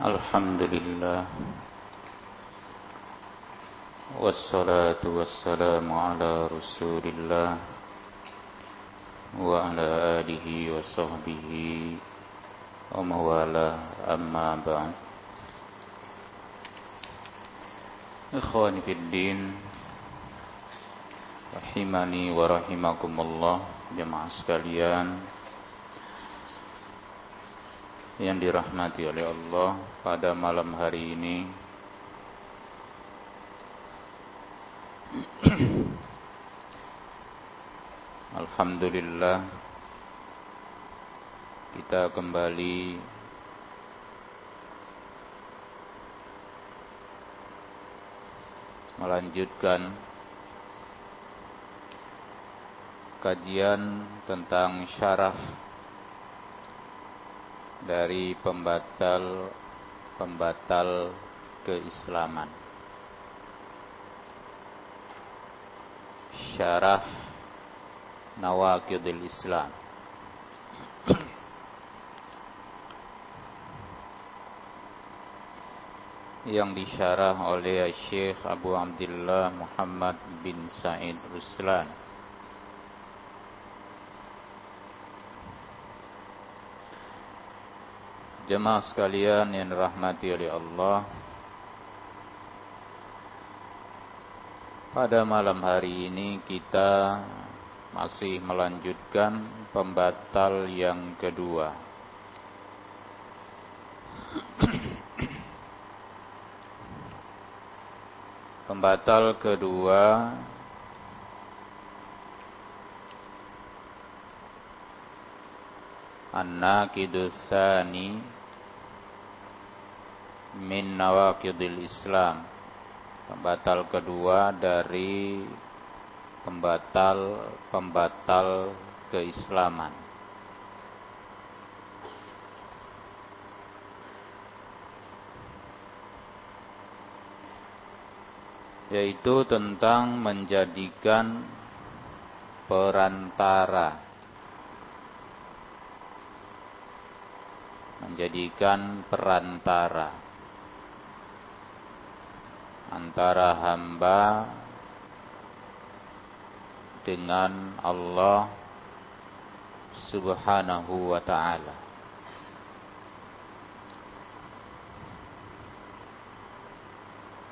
الحمد لله والصلاة والسلام على رسول الله وعلى آله وصحبه وموالا أما بعد إخواني في الدين رحمني ورحمكم الله jemaah sekalian yang dirahmati oleh Allah pada malam hari ini. Alhamdulillah kita kembali melanjutkan kajian tentang syarah dari pembatal-pembatal keislaman. Syarah Nawakidil Islam. yang disyarah oleh Syekh Abu Abdullah Muhammad bin Said Ruslan Jemaah sekalian yang dirahmati oleh Allah Pada malam hari ini kita masih melanjutkan pembatal yang kedua. Pembatal kedua An-Naqidus min nawakidil Islam. Pembatal kedua dari pembatal-pembatal keislaman. Yaitu tentang menjadikan perantara. Menjadikan perantara antara hamba dengan Allah Subhanahu wa taala.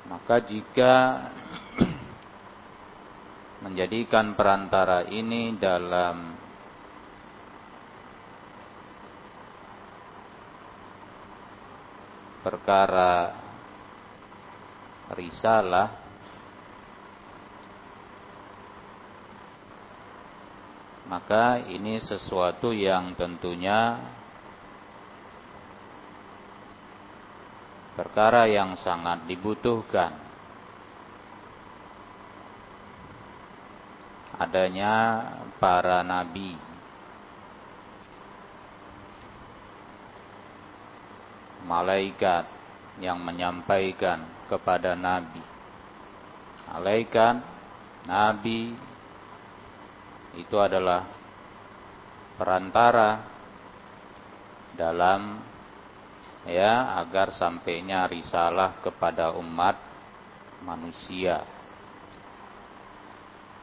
Maka jika menjadikan perantara ini dalam perkara risalah. Maka ini sesuatu yang tentunya perkara yang sangat dibutuhkan. Adanya para nabi. Malaikat yang menyampaikan kepada Nabi. Alaikan Nabi itu adalah perantara dalam ya agar sampainya risalah kepada umat manusia.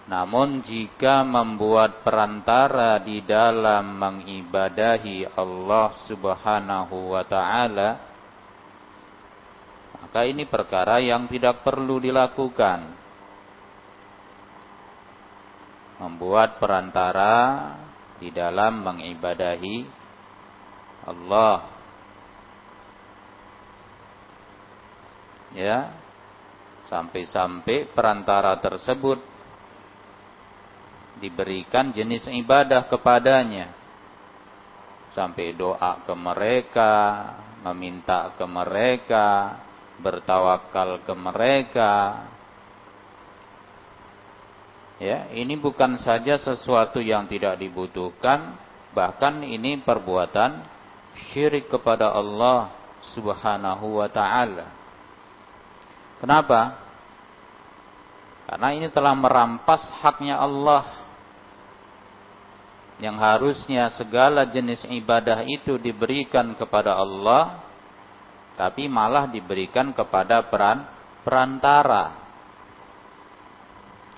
Namun jika membuat perantara di dalam mengibadahi Allah Subhanahu wa taala maka ini perkara yang tidak perlu dilakukan. Membuat perantara di dalam mengibadahi Allah. Ya. Sampai-sampai perantara tersebut diberikan jenis ibadah kepadanya. Sampai doa ke mereka, meminta ke mereka, bertawakal ke mereka. Ya, ini bukan saja sesuatu yang tidak dibutuhkan, bahkan ini perbuatan syirik kepada Allah Subhanahu wa taala. Kenapa? Karena ini telah merampas haknya Allah yang harusnya segala jenis ibadah itu diberikan kepada Allah tapi malah diberikan kepada peran perantara.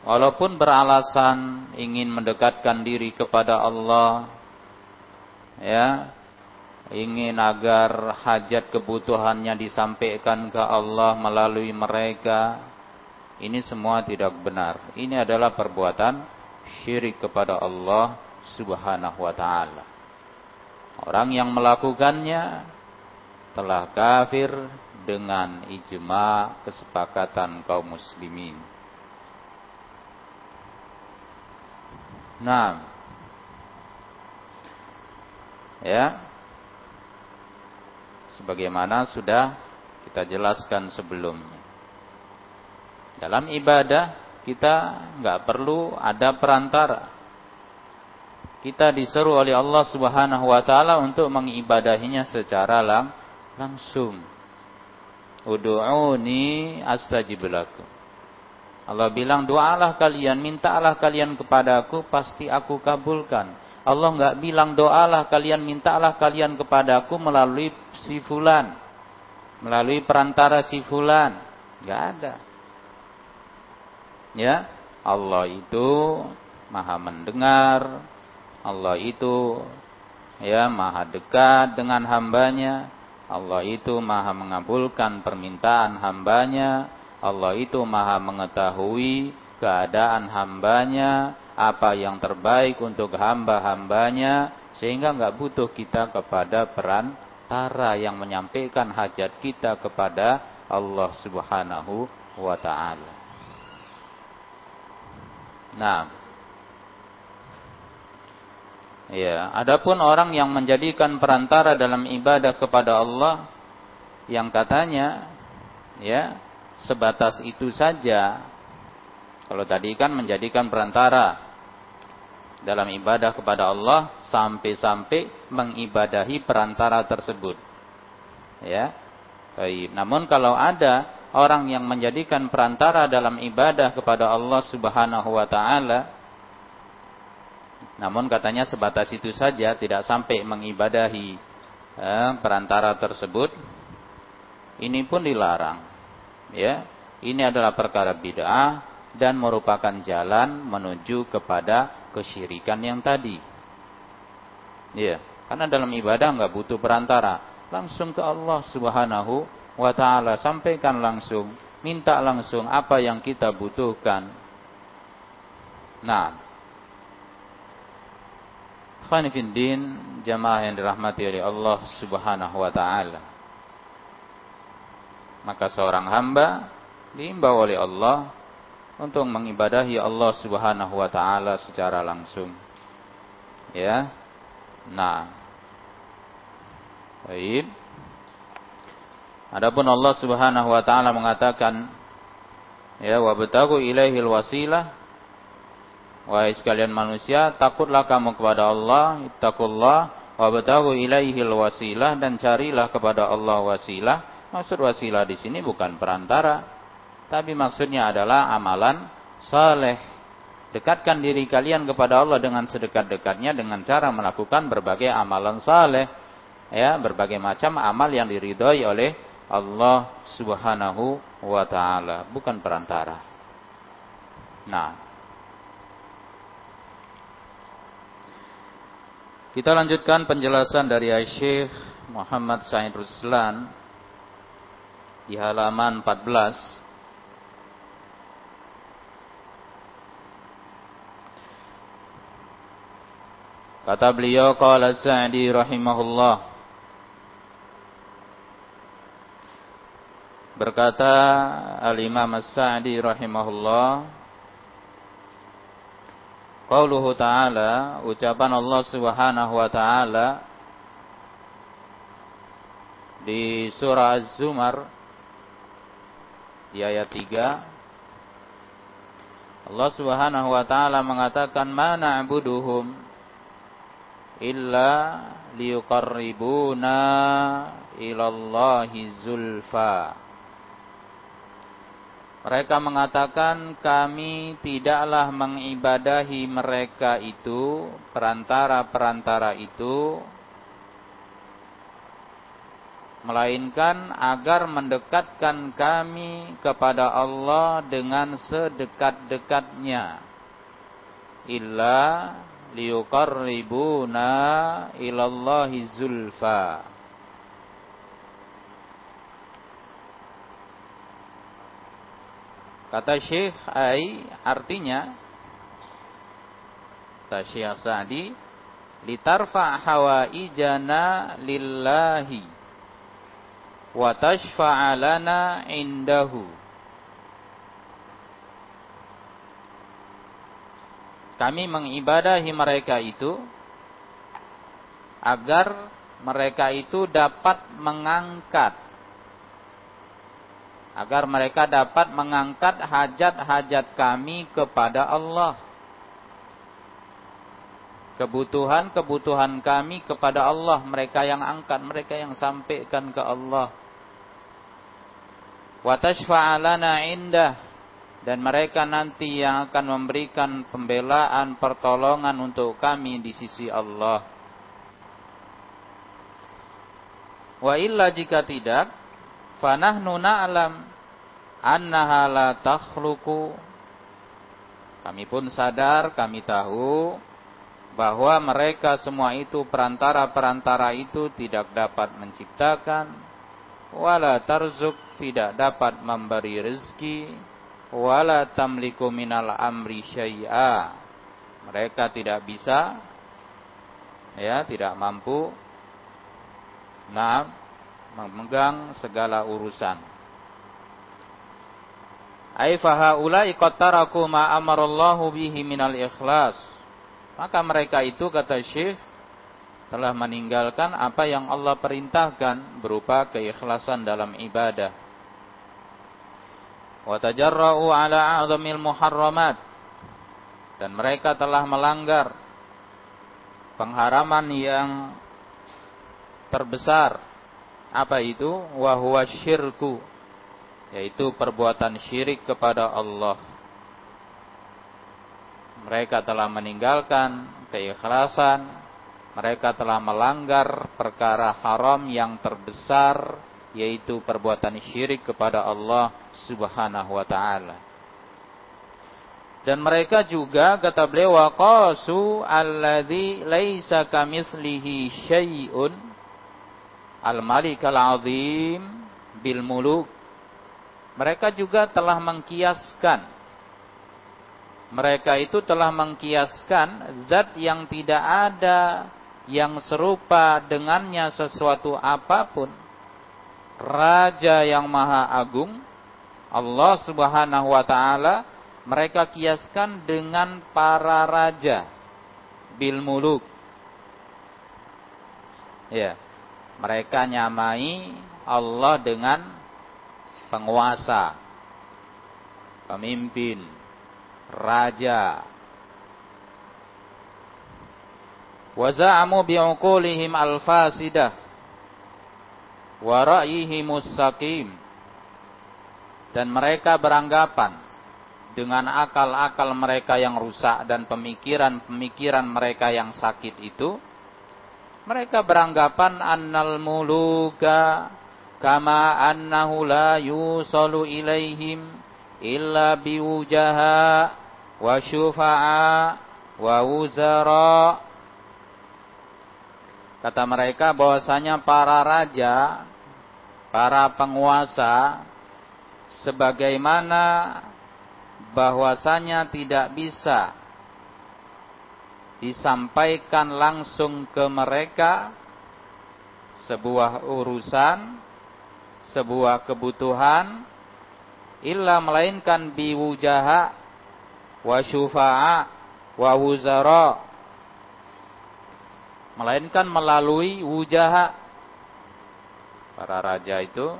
Walaupun beralasan ingin mendekatkan diri kepada Allah, ya, ingin agar hajat kebutuhannya disampaikan ke Allah melalui mereka, ini semua tidak benar. Ini adalah perbuatan syirik kepada Allah Subhanahu wa taala. Orang yang melakukannya telah kafir dengan ijma kesepakatan kaum muslimin. Nah, ya, sebagaimana sudah kita jelaskan sebelumnya. Dalam ibadah kita nggak perlu ada perantara. Kita disuruh oleh Allah Subhanahu wa taala untuk mengibadahinya secara lang langsung. Udu'uni astajib lakum. Allah bilang doalah kalian, mintalah kalian kepadaku, pasti aku kabulkan. Allah enggak bilang doalah kalian, mintalah kalian kepadaku melalui si fulan. Melalui perantara si fulan. Enggak ada. Ya, Allah itu maha mendengar. Allah itu ya maha dekat dengan hambanya Allah itu maha mengabulkan permintaan hambanya. Allah itu maha mengetahui keadaan hambanya. Apa yang terbaik untuk hamba-hambanya. Sehingga nggak butuh kita kepada perantara yang menyampaikan hajat kita kepada Allah subhanahu wa ta'ala. Nah, Ya, adapun orang yang menjadikan perantara dalam ibadah kepada Allah yang katanya ya sebatas itu saja. Kalau tadi kan menjadikan perantara dalam ibadah kepada Allah sampai-sampai mengibadahi perantara tersebut. Ya. Baik. Namun kalau ada orang yang menjadikan perantara dalam ibadah kepada Allah Subhanahu wa taala namun katanya sebatas itu saja tidak sampai mengibadahi eh, perantara tersebut. Ini pun dilarang. Ya, ini adalah perkara bid'ah dan merupakan jalan menuju kepada kesyirikan yang tadi. Ya, karena dalam ibadah nggak butuh perantara, langsung ke Allah Subhanahu wa taala, sampaikan langsung, minta langsung apa yang kita butuhkan. Nah, Khanifiddin jamaah yang dirahmati oleh Allah Subhanahu wa taala. Maka seorang hamba diimbau oleh Allah untuk mengibadahi Allah Subhanahu wa taala secara langsung. Ya. Nah. Baik. Adapun Allah Subhanahu wa taala mengatakan ya wa ilaihil wasilah Wahai sekalian manusia, takutlah kamu kepada Allah, ittaqullah wa bataghu ilaihil wasilah dan carilah kepada Allah wasilah. Maksud wasilah di sini bukan perantara, tapi maksudnya adalah amalan saleh. Dekatkan diri kalian kepada Allah dengan sedekat-dekatnya dengan cara melakukan berbagai amalan saleh. Ya, berbagai macam amal yang diridhoi oleh Allah Subhanahu wa taala, bukan perantara. Nah, Kita lanjutkan penjelasan dari Syekh Muhammad Said Ruslan di halaman 14. Kata beliau qala Sa'di rahimahullah Berkata Al-Imam As-Sa'di rahimahullah Qauluhu ta'ala, ucapan Allah Subhanahu wa taala di surah Az-Zumar di ayat 3 Allah Subhanahu wa taala mengatakan ma na'buduhum illa liyuqarribuna ilallahi zulfa mereka mengatakan kami tidaklah mengibadahi mereka itu, perantara-perantara itu, melainkan agar mendekatkan kami kepada Allah dengan sedekat-dekatnya. Illa liyuqarribuna ilallahi zulfa kata Syekh ai artinya kata Syekh Sa'di litarfa hawaijana lillahi wa tashfa'a indahu. Kami mengibadahi mereka itu agar mereka itu dapat mengangkat agar mereka dapat mengangkat hajat-hajat kami kepada Allah kebutuhan-kebutuhan kami kepada Allah mereka yang angkat mereka yang sampaikan ke Allah wa tashfa'alana indah dan mereka nanti yang akan memberikan pembelaan pertolongan untuk kami di sisi Allah. Wa illa jika tidak, fanahnu na'lam annaha la takhluqu. Kami pun sadar, kami tahu bahwa mereka semua itu perantara-perantara itu tidak dapat menciptakan wala tarzuk tidak dapat memberi rezeki wala tamliku minal amri syai'a. Mereka tidak bisa ya tidak mampu. Nah memegang segala urusan ai fahaulai qattaraku ma amarallahu bihi minal ikhlas maka mereka itu kata Syekh telah meninggalkan apa yang Allah perintahkan berupa keikhlasan dalam ibadah. Wa tajarra'u 'ala 'azamil muharramat dan mereka telah melanggar pengharaman yang terbesar. Apa itu? Wa huwa syirku yaitu perbuatan syirik kepada Allah. Mereka telah meninggalkan keikhlasan mereka telah melanggar perkara haram yang terbesar yaitu perbuatan syirik kepada Allah Subhanahu wa taala. Dan mereka juga kata beliau waqasu alladzi laisa kamitslihi syai'un al-malik al-azim bil muluk. Mereka juga telah mengkiaskan. Mereka itu telah mengkiaskan zat yang tidak ada yang serupa dengannya sesuatu apa pun. Raja yang maha agung Allah Subhanahu wa taala mereka kiaskan dengan para raja bil muluk. Ya mereka nyamai Allah dengan penguasa pemimpin raja. Wa za'amu bi'uqulihim al-fasidah wa ra'yihim dan mereka beranggapan dengan akal-akal mereka yang rusak dan pemikiran-pemikiran mereka yang sakit itu mereka beranggapan annal muluka kama annahu la yusalu ilaihim illa biwujaha wa syufa'a wa wuzara. Kata mereka bahwasanya para raja, para penguasa sebagaimana bahwasanya tidak bisa disampaikan langsung ke mereka sebuah urusan, sebuah kebutuhan illa melainkan biwujaha wa syufa'a wa wuzara melainkan melalui wujaha. Para raja itu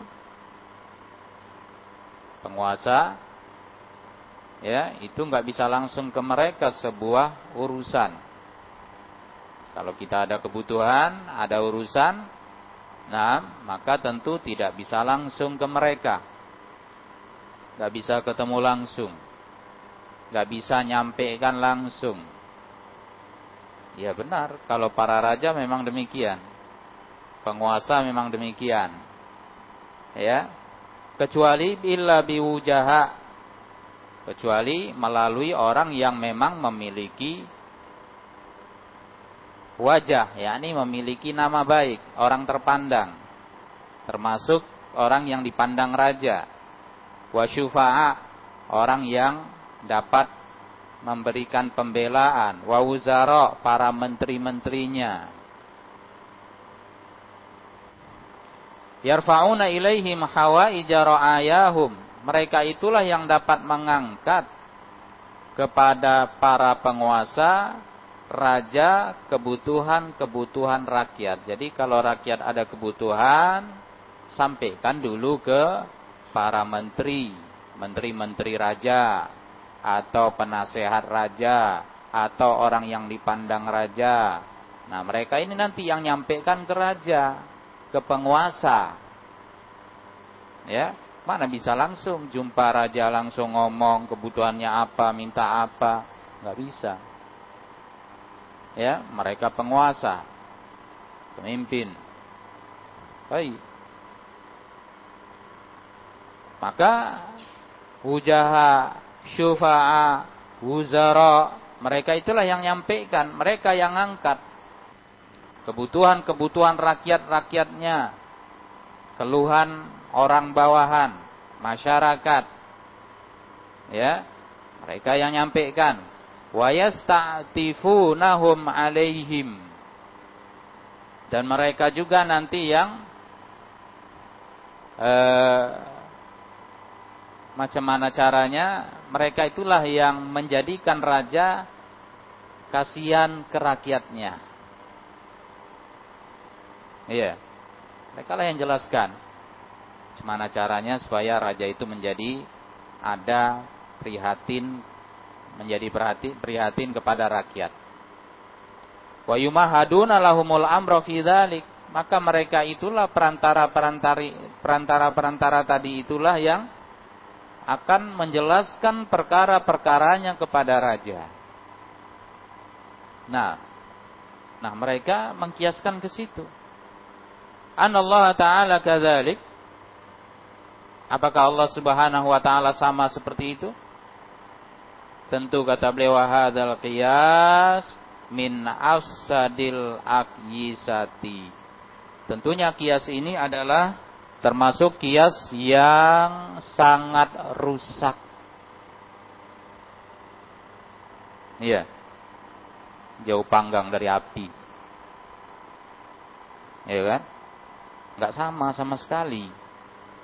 penguasa ya itu nggak bisa langsung ke mereka sebuah urusan kalau kita ada kebutuhan ada urusan nah maka tentu tidak bisa langsung ke mereka nggak bisa ketemu langsung nggak bisa nyampaikan langsung Ya benar, kalau para raja memang demikian. Penguasa memang demikian. Ya. Kecuali illa biwujaha kecuali melalui orang yang memang memiliki wajah, yakni memiliki nama baik, orang terpandang. Termasuk orang yang dipandang raja. Wasyufa'a, orang yang dapat memberikan pembelaan. Wawuzara, para menteri-menterinya. Yarfa'una ilaihim hawaija ra'ayahum mereka itulah yang dapat mengangkat kepada para penguasa, raja, kebutuhan-kebutuhan rakyat. Jadi kalau rakyat ada kebutuhan, sampaikan dulu ke para menteri, menteri-menteri raja, atau penasehat raja, atau orang yang dipandang raja. Nah mereka ini nanti yang nyampaikan ke raja, ke penguasa. Ya, Mana bisa langsung jumpa raja langsung ngomong kebutuhannya apa, minta apa, nggak bisa. Ya, mereka penguasa, pemimpin. Baik. Maka hujaha, syufa'a, wuzara, mereka itulah yang nyampaikan, mereka yang angkat kebutuhan-kebutuhan rakyat-rakyatnya, keluhan orang bawahan, masyarakat. Ya, mereka yang nyampaikan. Wa alaihim. Dan mereka juga nanti yang eh, macam mana caranya? Mereka itulah yang menjadikan raja kasihan ke rakyatnya. Iya. Mereka lah yang jelaskan. Gimana caranya supaya raja itu menjadi ada prihatin menjadi prihatin, prihatin kepada rakyat. Wa yumahaduna lahumul amra fi dzalik. Maka mereka itulah perantara-perantara perantara-perantara tadi itulah yang akan menjelaskan perkara-perkaranya kepada raja. Nah, nah mereka mengkiaskan ke situ. Anallah taala kadzalik Apakah Allah Subhanahu wa taala sama seperti itu? Tentu kata beliau hadzal qiyas min afsadil aqyisati. Tentunya kias ini adalah termasuk kias yang sangat rusak. Iya. Jauh panggang dari api. Iya kan? Enggak sama sama sekali.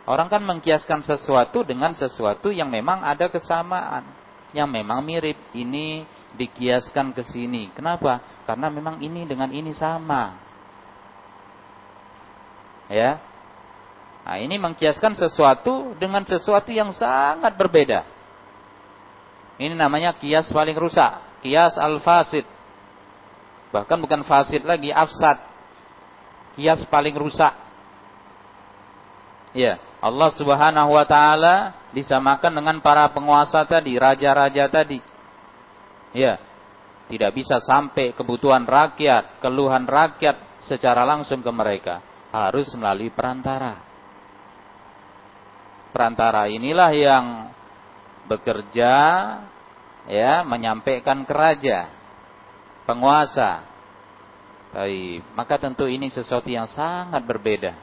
Orang kan mengkiaskan sesuatu dengan sesuatu yang memang ada kesamaan, yang memang mirip. Ini dikiaskan ke sini. Kenapa? Karena memang ini dengan ini sama. Ya. Nah, ini mengkiaskan sesuatu dengan sesuatu yang sangat berbeda. Ini namanya kias paling rusak, kias al-fasid. Bahkan bukan fasid lagi, afsad. Kias paling rusak. Ya. Allah Subhanahu wa taala disamakan dengan para penguasa tadi, raja-raja tadi. Ya. Tidak bisa sampai kebutuhan rakyat, keluhan rakyat secara langsung ke mereka, harus melalui perantara. Perantara inilah yang bekerja ya, menyampaikan ke raja, penguasa. Baik, maka tentu ini sesuatu yang sangat berbeda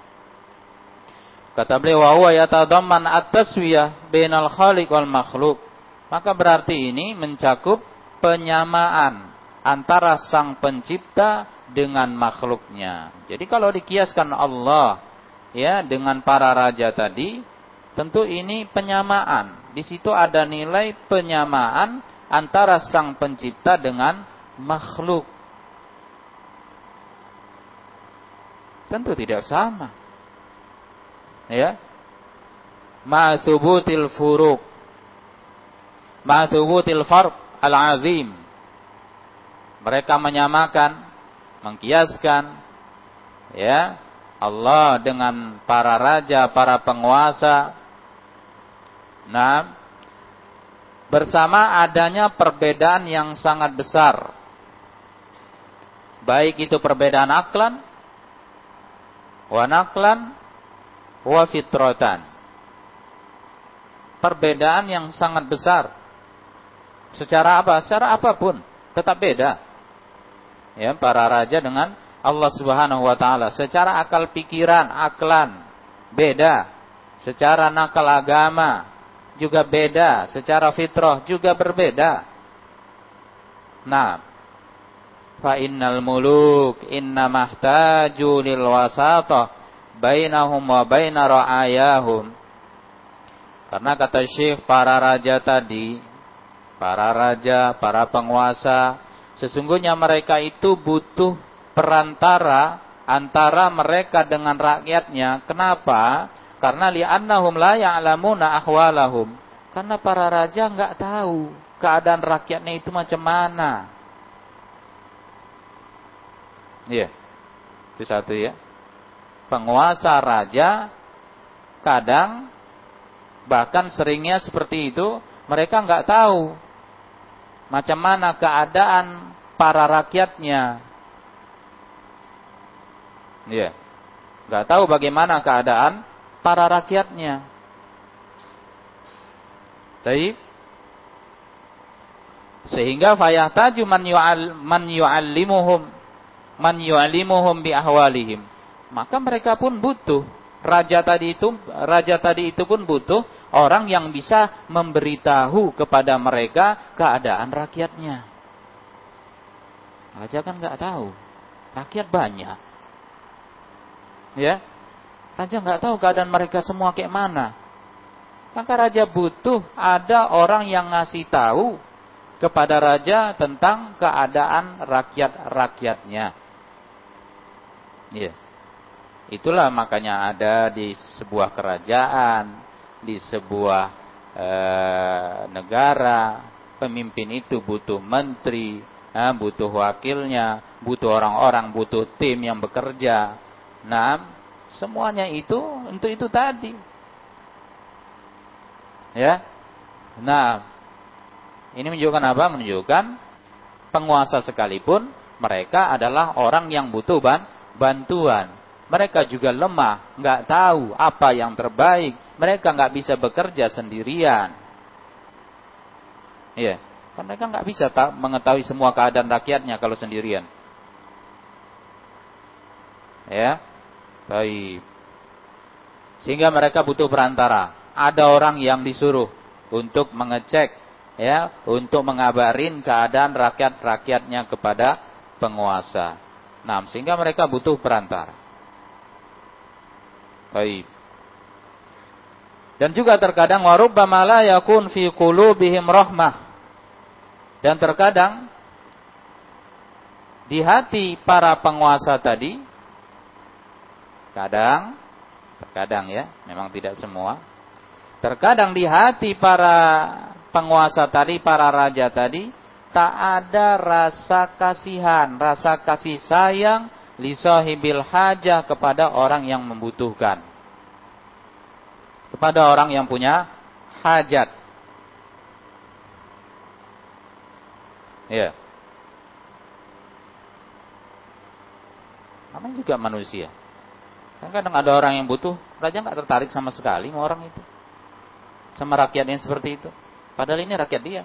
Kata beliau wa huwa at-taswiyah bainal khaliq wal makhluk. Maka berarti ini mencakup penyamaan antara sang pencipta dengan makhluknya. Jadi kalau dikiaskan Allah ya dengan para raja tadi, tentu ini penyamaan. Di situ ada nilai penyamaan antara sang pencipta dengan makhluk. Tentu tidak sama ya. Ma thubutil furuq. Ma thubutil farq al-azim. Mereka menyamakan mengkiaskan ya Allah dengan para raja para penguasa. Nah bersama adanya perbedaan yang sangat besar. Baik itu perbedaan aklan wanaklan wa fitratan. Perbedaan yang sangat besar. Secara apa? Secara apa pun tetap beda. Ya, para raja dengan Allah Subhanahu wa taala secara akal pikiran, aklan beda. Secara nakal agama juga beda, secara fitrah juga berbeda. Nah, fa innal muluk inna mahtaju lil wasatah bainahum wa baina ra'ayahum. Karena kata Syekh para raja tadi, para raja, para penguasa, sesungguhnya mereka itu butuh perantara antara mereka dengan rakyatnya. Kenapa? Karena li'annahum la ya'lamuna ahwalahum. Karena para raja nggak tahu keadaan rakyatnya itu macam mana. Iya. Itu satu ya. Penguasa raja kadang bahkan seringnya seperti itu mereka nggak tahu macam mana keadaan para rakyatnya. Iya. Nggak tahu bagaimana keadaan para rakyatnya. Baik. Sehingga fayahtaju man yu'al man yu'allimuhum man yu'allimuhum bi ahwalihim. Maka mereka pun butuh raja tadi itu raja tadi itu pun butuh orang yang bisa memberitahu kepada mereka keadaan rakyatnya. Raja kan nggak tahu, rakyat banyak. Ya, Raja nggak tahu keadaan mereka semua kayak mana. Maka raja butuh ada orang yang ngasih tahu kepada raja tentang keadaan rakyat-rakyatnya. Ya. Itulah makanya ada di sebuah kerajaan, di sebuah e, negara, pemimpin itu butuh menteri, eh, butuh wakilnya, butuh orang-orang, butuh tim yang bekerja. Nah, Semuanya itu untuk itu tadi. Ya. Nah, ini menunjukkan apa? Menunjukkan penguasa sekalipun mereka adalah orang yang butuh bantuan. Mereka juga lemah, nggak tahu apa yang terbaik. Mereka nggak bisa bekerja sendirian. Iya, karena mereka nggak bisa mengetahui semua keadaan rakyatnya kalau sendirian. Ya, Baik. Sehingga mereka butuh perantara. Ada orang yang disuruh untuk mengecek ya, untuk mengabarin keadaan rakyat-rakyatnya kepada penguasa. Nah, sehingga mereka butuh perantara. Baik. Dan juga terkadang warubbama la yakun fi qulubihim rahmah. Dan terkadang di hati para penguasa tadi Kadang, terkadang ya, memang tidak semua. Terkadang di hati para penguasa tadi, para raja tadi, tak ada rasa kasihan, rasa kasih sayang lisahibil hajah kepada orang yang membutuhkan. Kepada orang yang punya hajat. Ya. Namanya juga manusia. Kan kadang ada orang yang butuh, raja nggak tertarik sama sekali sama orang itu. Sama rakyatnya seperti itu. Padahal ini rakyat dia.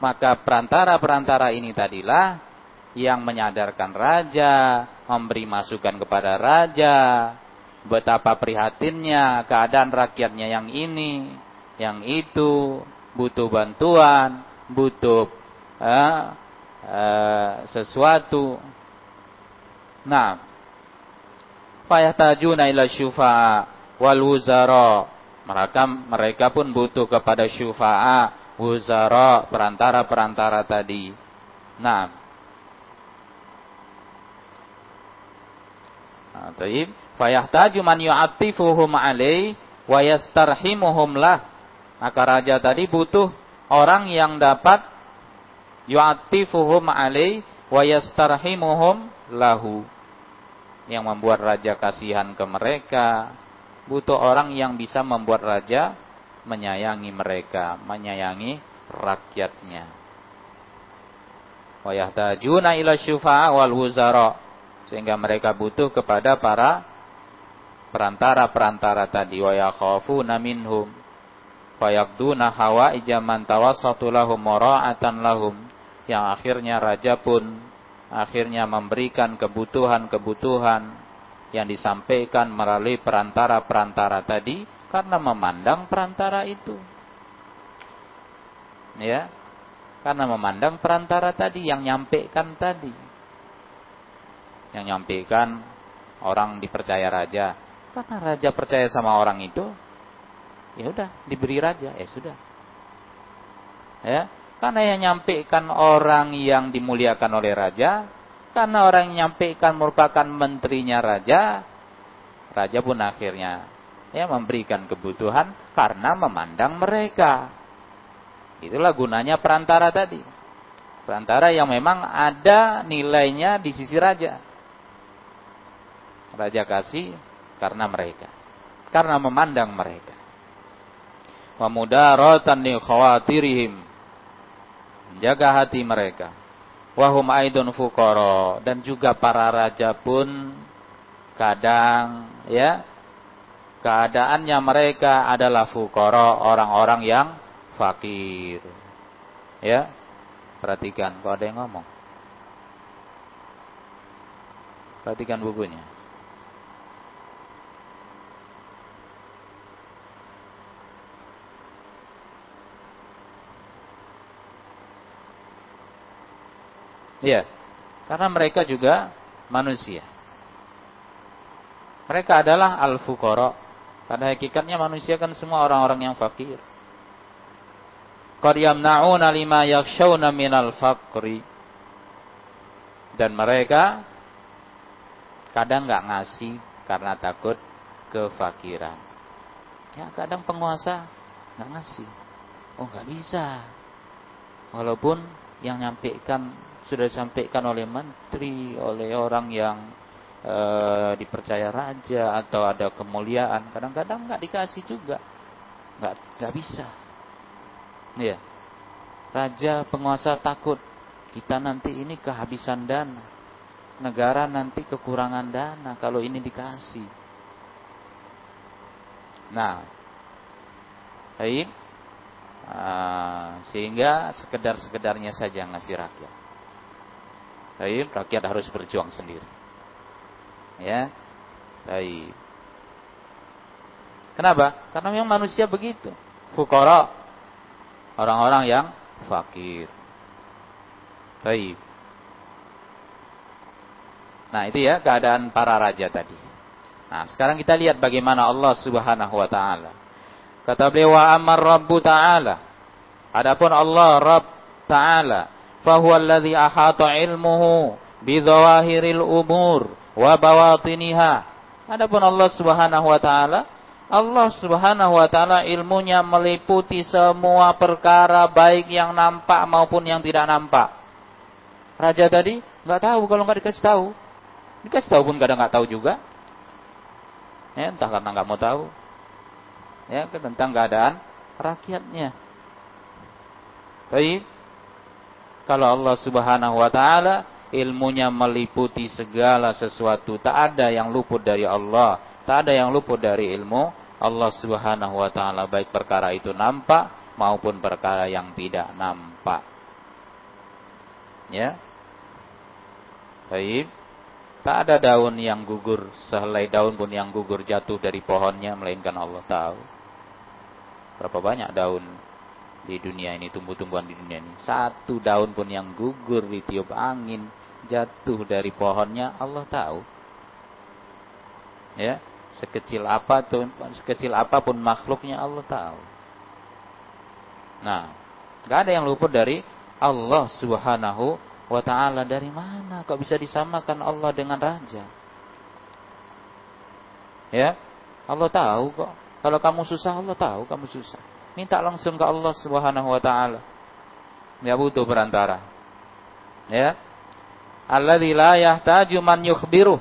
Maka perantara-perantara ini tadilah yang menyadarkan raja, memberi masukan kepada raja, betapa prihatinnya keadaan rakyatnya yang ini, yang itu, butuh bantuan, butuh uh, uh, sesuatu. Nah, fayahtajuna ila syufa'a wal wuzara. Mereka mereka pun butuh kepada syufa'a, wuzara, perantara-perantara tadi. Nah. Taib. Fayahtaju man yu'attifuhum alaih wa yastarhimuhum lah. Maka raja tadi butuh orang yang dapat yu'attifuhum alaih wa yastarhimuhum lahu yang membuat raja kasihan ke mereka. Butuh orang yang bisa membuat raja menyayangi mereka, menyayangi rakyatnya. Wa yahtajuna ila syufa'a wal wuzara. Sehingga mereka butuh kepada para perantara-perantara tadi wa yakhafuna minhum fayaqduna hawaija man tawassatu lahum mura'atan lahum yang akhirnya raja pun akhirnya memberikan kebutuhan-kebutuhan yang disampaikan melalui perantara-perantara tadi karena memandang perantara itu. Ya. Karena memandang perantara tadi yang nyampaikan tadi. Yang nyampaikan orang dipercaya raja. Karena raja percaya sama orang itu, ya udah diberi raja, ya sudah. Ya, karena yang nyampaikan orang yang dimuliakan oleh raja, karena orang yang nyampaikan merupakan menterinya raja, raja pun akhirnya ya memberikan kebutuhan karena memandang mereka. Itulah gunanya perantara tadi. Perantara yang memang ada nilainya di sisi raja. Raja kasih karena mereka. Karena memandang mereka. Wa mudaratan li khawatirihim. Jaga hati mereka. Wahum aidun fukoro. Dan juga para raja pun kadang ya keadaannya mereka adalah fukoro orang-orang yang fakir. Ya, perhatikan, kok ada yang ngomong. Perhatikan bukunya. Iya. Karena mereka juga manusia. Mereka adalah al-fuqara. Pada hakikatnya manusia kan semua orang-orang yang fakir. Qad lima yakhshawna minal faqri. Dan mereka kadang nggak ngasih karena takut kefakiran. Ya kadang penguasa nggak ngasih. Oh nggak bisa. Walaupun yang nyampaikan sudah disampaikan oleh menteri, oleh orang yang e, dipercaya raja atau ada kemuliaan, kadang-kadang nggak dikasih juga, nggak nggak bisa. Ya, raja penguasa takut kita nanti ini kehabisan dana, negara nanti kekurangan dana kalau ini dikasih. Nah, baik. Uh, sehingga sekedar-sekedarnya saja ngasih rakyat. Baik, rakyat harus berjuang sendiri. Ya. Baik. Kenapa? Karena memang manusia begitu. Fukara. Orang-orang yang fakir. Baik. Nah, itu ya keadaan para raja tadi. Nah, sekarang kita lihat bagaimana Allah Subhanahu wa taala. Kata beliau wa amar rabbu ta'ala. Adapun Allah Rabb Ta'ala fahuwa alladhi ahata ilmuhu bidhawahiril umur wa bawatiniha. Adapun Allah Subhanahu wa taala, Allah Subhanahu wa taala ilmunya meliputi semua perkara baik yang nampak maupun yang tidak nampak. Raja tadi nggak tahu kalau nggak dikasih tahu. Dikasih tahu pun kadang nggak tahu juga. Ya, entah karena nggak mau tahu. Ya, tentang keadaan rakyatnya. Baik. Kalau Allah Subhanahu wa taala ilmunya meliputi segala sesuatu, tak ada yang luput dari Allah, tak ada yang luput dari ilmu Allah Subhanahu wa taala baik perkara itu nampak maupun perkara yang tidak nampak. Ya. Baik. Tak ada daun yang gugur, sehelai daun pun yang gugur jatuh dari pohonnya melainkan Allah tahu. Berapa banyak daun di dunia ini, tumbuh-tumbuhan di dunia ini. Satu daun pun yang gugur ditiup angin, jatuh dari pohonnya, Allah tahu. Ya, sekecil apa tuh, sekecil apa pun makhluknya Allah tahu. Nah, nggak ada yang luput dari Allah Subhanahu wa taala dari mana kok bisa disamakan Allah dengan raja? Ya, Allah tahu kok. Kalau kamu susah Allah tahu kamu susah. Minta langsung ke Allah Subhanahu wa taala. Enggak butuh perantara. Ya. Alladzi la yahtaju man yukhbiruh.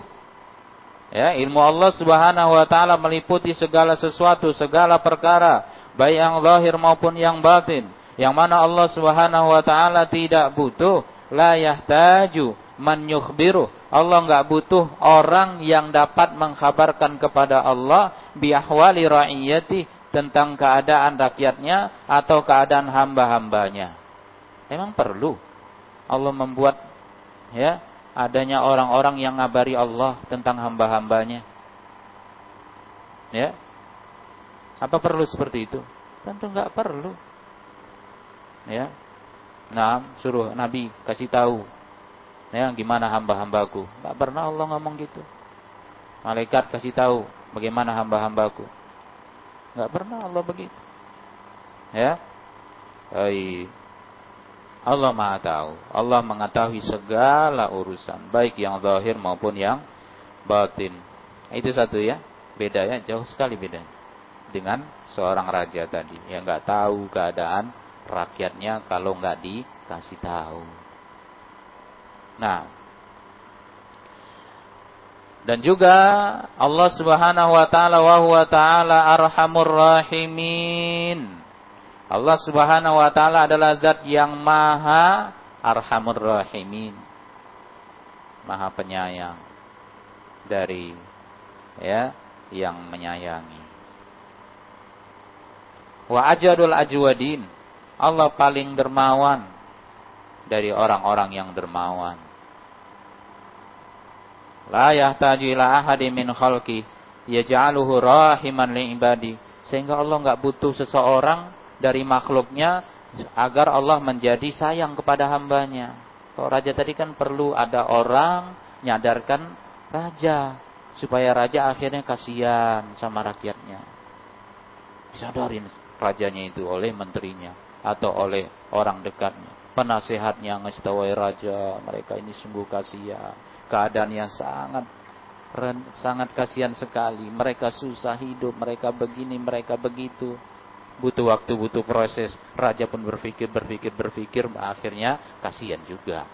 Ya, ilmu Allah Subhanahu wa taala meliputi segala sesuatu, segala perkara, baik yang zahir maupun yang batin. Yang mana Allah Subhanahu wa taala tidak butuh la yahtaju man yukhbiruh. Allah nggak butuh orang yang dapat mengkhabarkan kepada Allah biahwali ra'iyati tentang keadaan rakyatnya atau keadaan hamba-hambanya. Emang perlu Allah membuat ya adanya orang-orang yang ngabari Allah tentang hamba-hambanya. Ya. Apa perlu seperti itu? Tentu nggak perlu. Ya. Nah, suruh Nabi kasih tahu Ya, gimana hamba-hambaku? Gak pernah Allah ngomong gitu. Malaikat kasih tahu bagaimana hamba-hambaku. Gak pernah Allah begitu. Ya. Hai. Allah Maha tahu. Allah mengetahui segala urusan, baik yang zahir maupun yang batin. Itu satu ya. Beda ya, jauh sekali bedanya. Dengan seorang raja tadi yang nggak tahu keadaan rakyatnya kalau nggak dikasih tahu. Nah, dan juga Allah Subhanahu wa taala wa huwa taala arhamur rahimin. Allah Subhanahu wa taala adalah zat yang maha arhamur rahimin. Maha penyayang dari ya yang menyayangi. Wa ajadul ajwadin. Allah paling dermawan dari orang-orang yang dermawan. La yahtaju ila ahadi min khalqi yaj'aluhu rahiman li ibadi. Sehingga Allah enggak butuh seseorang dari makhluknya agar Allah menjadi sayang kepada hambanya. Kalau raja tadi kan perlu ada orang nyadarkan raja supaya raja akhirnya kasihan sama rakyatnya. Disadarin rajanya itu oleh menterinya atau oleh orang dekatnya penasehatnya ngestawai raja mereka ini sungguh kasihan keadaan yang sangat sangat kasihan sekali. Mereka susah hidup mereka begini mereka begitu. Butuh waktu butuh proses. Raja pun berpikir berpikir berpikir akhirnya kasihan juga.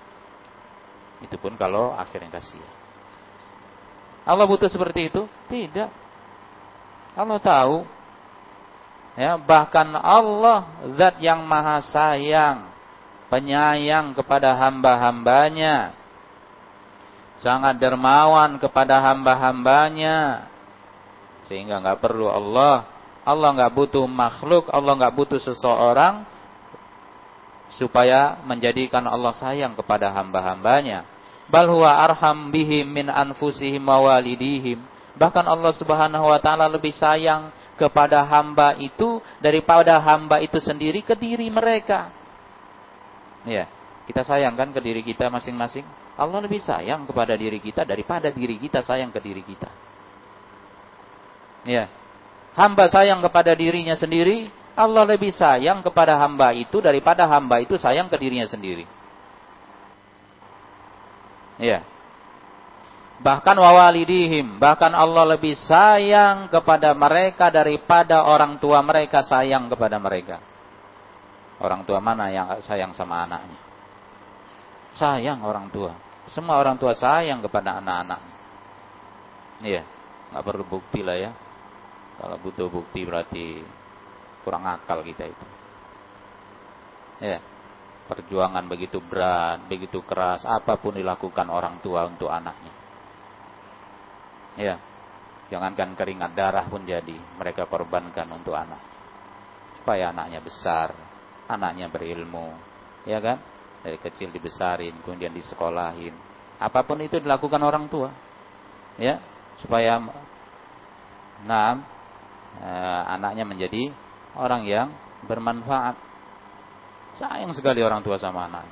Itu pun kalau akhirnya kasihan. Allah butuh seperti itu? Tidak. Allah tahu. Ya bahkan Allah zat yang maha sayang penyayang kepada hamba-hambanya, sangat dermawan kepada hamba-hambanya, sehingga nggak perlu Allah, Allah nggak butuh makhluk, Allah nggak butuh seseorang supaya menjadikan Allah sayang kepada hamba-hambanya. Bal huwa arham bihim min anfusihim walidihim. Bahkan Allah Subhanahu wa taala lebih sayang kepada hamba itu daripada hamba itu sendiri ke diri mereka. Ya, kita sayangkan ke diri kita masing-masing. Allah lebih sayang kepada diri kita daripada diri kita sayang ke diri kita. Ya. Hamba sayang kepada dirinya sendiri, Allah lebih sayang kepada hamba itu daripada hamba itu sayang ke dirinya sendiri. Ya. Bahkan wawalidihim, bahkan Allah lebih sayang kepada mereka daripada orang tua mereka sayang kepada mereka. Orang tua mana yang sayang sama anaknya? Sayang orang tua. Semua orang tua sayang kepada anak-anak. Iya, nggak perlu bukti lah ya. Kalau butuh bukti berarti kurang akal kita itu. Ya, perjuangan begitu berat, begitu keras, apa pun dilakukan orang tua untuk anaknya. Ya, jangankan keringat darah pun jadi mereka korbankan untuk anak supaya anaknya besar, anaknya berilmu, ya kan? Dari kecil dibesarin, kemudian disekolahin. Apa pun itu dilakukan orang tua, ya, supaya nah, eh, anaknya menjadi orang yang bermanfaat. Sayang sekali orang tua sama anak.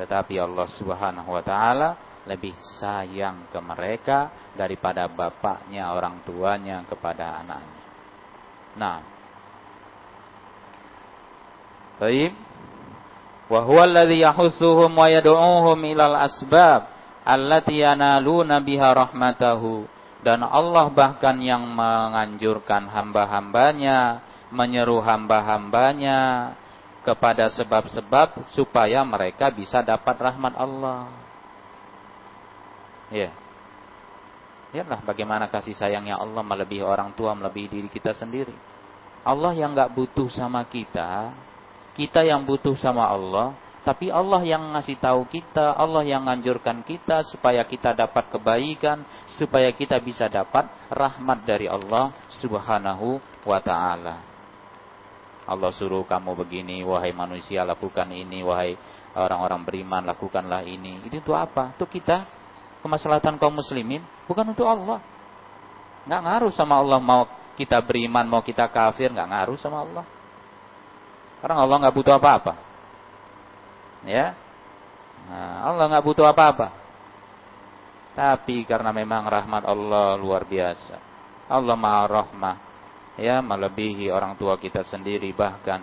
Tetapi Allah Subhanahu wa taala lebih sayang ke mereka daripada bapaknya, orang tuanya kepada anaknya. Nah, Baik. Wa huwa wa yad'uuhum ilal asbab allati biha rahmatahu. Dan Allah bahkan yang menganjurkan hamba-hambanya, menyeru hamba-hambanya kepada sebab-sebab supaya mereka bisa dapat rahmat Allah. Ya. Lihatlah bagaimana kasih sayangnya Allah melebihi orang tua, melebihi diri kita sendiri. Allah yang nggak butuh sama kita, kita yang butuh sama Allah, Tapi Allah yang ngasih tahu kita, Allah yang nganjurkan kita supaya kita dapat kebaikan, supaya kita bisa dapat rahmat dari Allah Subhanahu wa taala. Allah suruh kamu begini, wahai manusia lakukan ini, wahai orang-orang beriman lakukanlah ini. Itu untuk apa? Untuk kita kemaslahatan kaum muslimin, bukan untuk Allah. Nggak ngaruh sama Allah mau kita beriman, mau kita kafir, nggak ngaruh sama Allah. Karena Allah nggak butuh apa-apa. Ya. Nah, Allah nggak butuh apa-apa. Tapi karena memang rahmat Allah luar biasa. Allah Maha Rahmah. Ya, melebihi orang tua kita sendiri bahkan.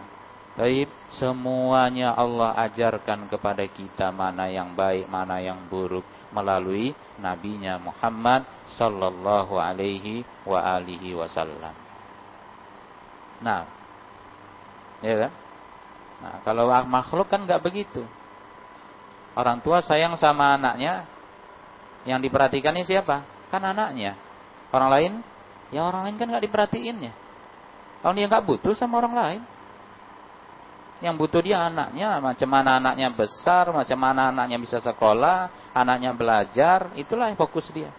Taib, semuanya Allah ajarkan kepada kita mana yang baik, mana yang buruk melalui nabinya Muhammad sallallahu alaihi wa alihi wasallam. Nah, ya kan? Nah, kalau makhluk kan nggak begitu. Orang tua sayang sama anaknya, yang diperhatikan ini siapa? Kan anaknya. Orang lain, ya orang lain kan nggak diperhatiinnya. Kalau dia nggak butuh sama orang lain, yang butuh dia anaknya, macam mana anaknya besar, macam mana anaknya bisa sekolah, anaknya belajar, itulah yang fokus dia.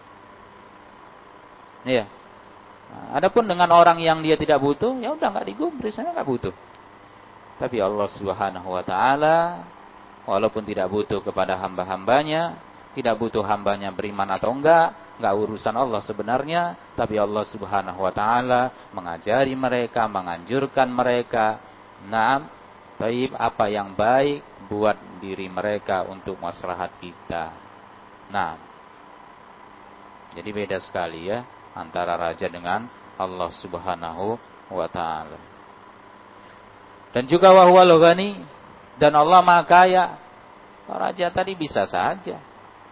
Iya. Nah, adapun dengan orang yang dia tidak butuh, ya udah nggak digubris, saya nggak butuh. Tapi Allah Subhanahu wa taala walaupun tidak butuh kepada hamba-hambanya, tidak butuh hambanya beriman atau enggak, enggak urusan Allah sebenarnya, tapi Allah Subhanahu wa taala mengajari mereka, menganjurkan mereka, nah, taib apa yang baik buat diri mereka untuk maslahat kita. Nah, jadi beda sekali ya antara raja dengan Allah Subhanahu wa taala. Dan juga wahwal ghani dan Allah Maha Kaya. Raja tadi bisa saja.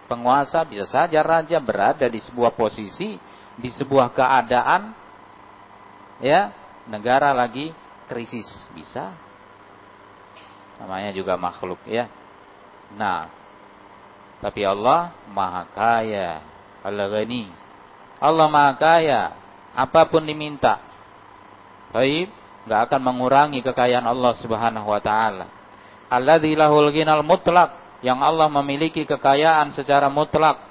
Penguasa bisa saja raja berada di sebuah posisi, di sebuah keadaan ya, negara lagi krisis bisa. Namanya juga makhluk ya. Nah, tapi Allah Maha Kaya, Allah Ghani. Allah Maha Kaya, apa pun diminta. Baik, nggak akan mengurangi kekayaan Allah Subhanahu wa taala. Alladzi lahul ghinal mutlak, yang Allah memiliki kekayaan secara mutlak.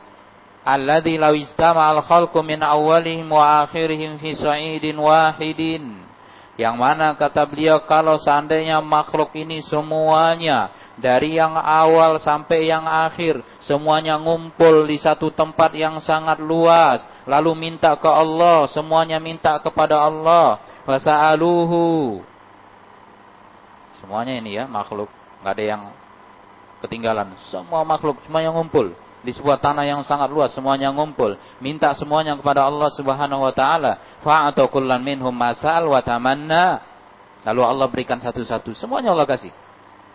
Alladzi law al khalqu min awwalihim wa akhirihim fi sa'idin wahidin. Yang mana kata beliau kalau seandainya makhluk ini semuanya dari yang awal sampai yang akhir semuanya ngumpul di satu tempat yang sangat luas lalu minta ke Allah. Semuanya minta kepada Allah. Fasa'aluhu. Semuanya ini ya makhluk. Nggak ada yang ketinggalan. Semua makhluk semuanya ngumpul. Di sebuah tanah yang sangat luas semuanya ngumpul. Minta semuanya kepada Allah Subhanahu wa taala. Fa'atu kullan minhum masal wa tamanna. Lalu Allah berikan satu-satu. Semuanya Allah kasih.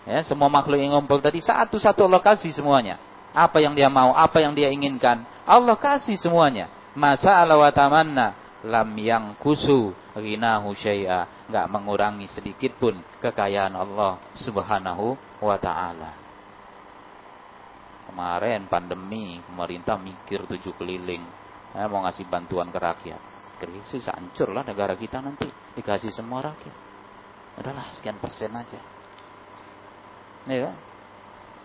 Ya, semua makhluk yang ngumpul tadi satu-satu Allah kasih semuanya. Apa yang dia mau, apa yang dia inginkan, Allah kasih semuanya. Masa Allah wa tamanna lam yang kusu ghinahu syai'a, enggak mengurangi sedikit pun kekayaan Allah Subhanahu wa taala. Kemarin pandemi, pemerintah mikir tujuh keliling, ya, mau ngasih bantuan ke rakyat. Krisis hancur lah negara kita nanti dikasih semua rakyat. Adalah sekian persen aja. Ya.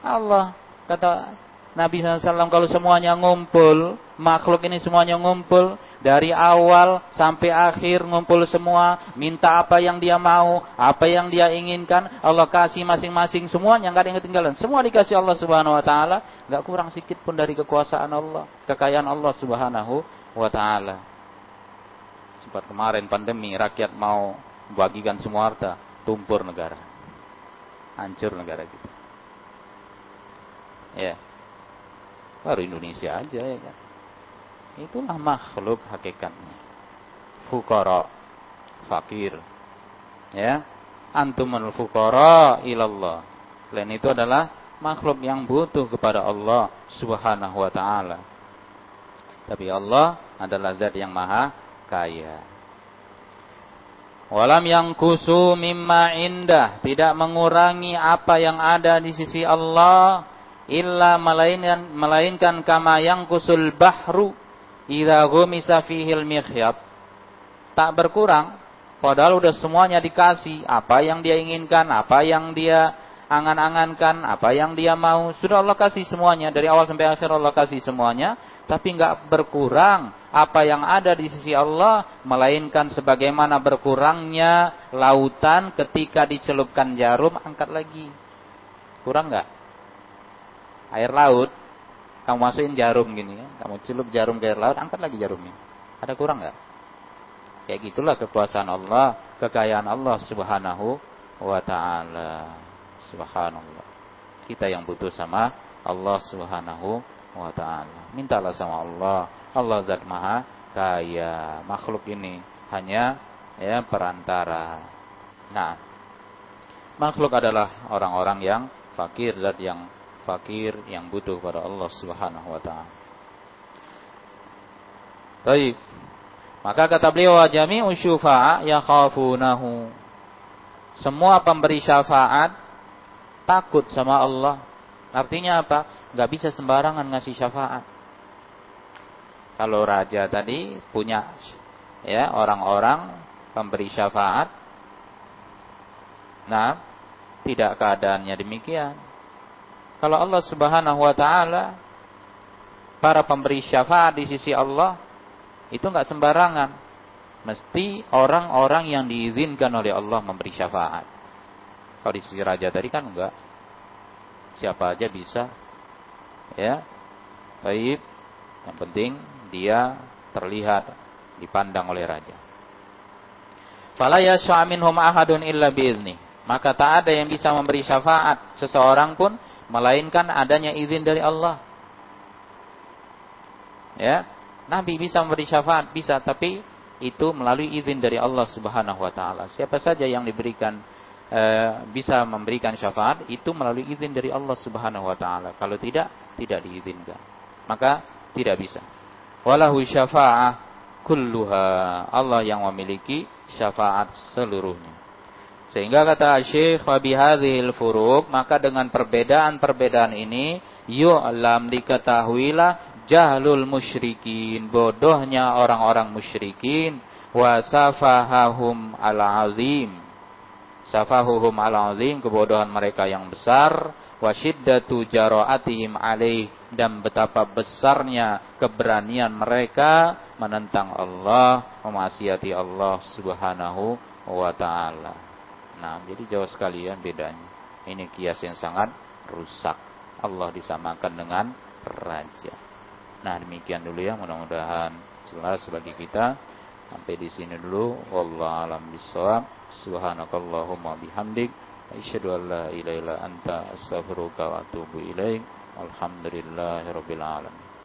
Allah kata Nabi SAW kalau semuanya ngumpul, makhluk ini semuanya ngumpul dari awal sampai akhir ngumpul semua, minta apa yang dia mau, apa yang dia inginkan, Allah kasih masing-masing semuanya nggak ada yang ketinggalan. Semua dikasih Allah Subhanahu wa taala, nggak kurang sedikit pun dari kekuasaan Allah, kekayaan Allah Subhanahu wa taala. Sempat kemarin pandemi rakyat mau bagikan semua harta, tumpur negara hancur negara kita. Ya. Baru Indonesia aja ya kan. Itulah makhluk hakikatnya. Fukara, fakir. Ya. Antumul fukara ilallah. Lain itu adalah makhluk yang butuh kepada Allah Subhanahu wa taala. Tapi Allah adalah zat yang maha kaya. Walam yang kusu mimma indah. Tidak mengurangi apa yang ada di sisi Allah. Illa melainkan, melainkan kama yang kusul bahru. Idha gumisa fihil mikhyab. Tak berkurang. Padahal udah semuanya dikasih. Apa yang dia inginkan. Apa yang dia angan-angankan apa yang dia mau. Sudah Allah kasih semuanya dari awal sampai akhir Allah kasih semuanya, tapi nggak berkurang apa yang ada di sisi Allah, melainkan sebagaimana berkurangnya lautan ketika dicelupkan jarum angkat lagi. Kurang nggak? Air laut, kamu masukin jarum gini ya, kamu celup jarum ke air laut, angkat lagi jarumnya. Ada kurang nggak? Kayak gitulah kekuasaan Allah, kekayaan Allah Subhanahu wa taala. Subhanallah. Kita yang butuh sama Allah Subhanahu wa taala. Mintalah sama Allah. Allah zat maha kaya. Makhluk ini hanya ya perantara. Nah, makhluk adalah orang-orang yang fakir dan yang fakir yang butuh pada Allah Subhanahu wa taala. Baik. Maka kata beliau jami'u syufa'a yakhafunahu. Semua pemberi syafaat takut sama Allah. Artinya apa? Gak bisa sembarangan ngasih syafaat. Kalau raja tadi punya ya orang-orang pemberi syafaat. Nah, tidak keadaannya demikian. Kalau Allah Subhanahu wa taala para pemberi syafaat di sisi Allah itu nggak sembarangan. Mesti orang-orang yang diizinkan oleh Allah memberi syafaat. Kalau di sisi raja tadi kan enggak. Siapa aja bisa. Ya. Baik. Yang penting dia terlihat dipandang oleh raja. Fala yas'a minhum ahadun illa biizni. Maka tak ada yang bisa memberi syafaat seseorang pun melainkan adanya izin dari Allah. Ya, Nabi bisa memberi syafaat, bisa, tapi itu melalui izin dari Allah Subhanahu wa taala. Siapa saja yang diberikan e, bisa memberikan syafaat itu melalui izin dari Allah Subhanahu wa taala. Kalau tidak, tidak diizinkan. Maka tidak bisa. Walahu syafa'ah kulluha. Allah yang memiliki syafaat seluruhnya. Sehingga kata Syekh wa bihadzihil furuq, maka dengan perbedaan-perbedaan ini yu'lam diketahuilah jahlul musyrikin, bodohnya orang-orang musyrikin, wa safahahum al-azim. Safahuhum al-azim, kebodohan mereka yang besar, wa syiddatu jaraatihim alaih dan betapa besarnya keberanian mereka menentang Allah, memaksiati Allah Subhanahu wa taala. Nah, jadi jauh sekali ya bedanya. Ini kias yang sangat rusak. Allah disamakan dengan raja. Nah, demikian dulu ya, mudah-mudahan jelas bagi kita. Sampai di sini dulu. Wallahu alam bisawab. Subhanakallahumma bihamdik. Asyhadu an la anta astaghfiruka wa atubu ilaik. Alhamdulillahirabbil alamin.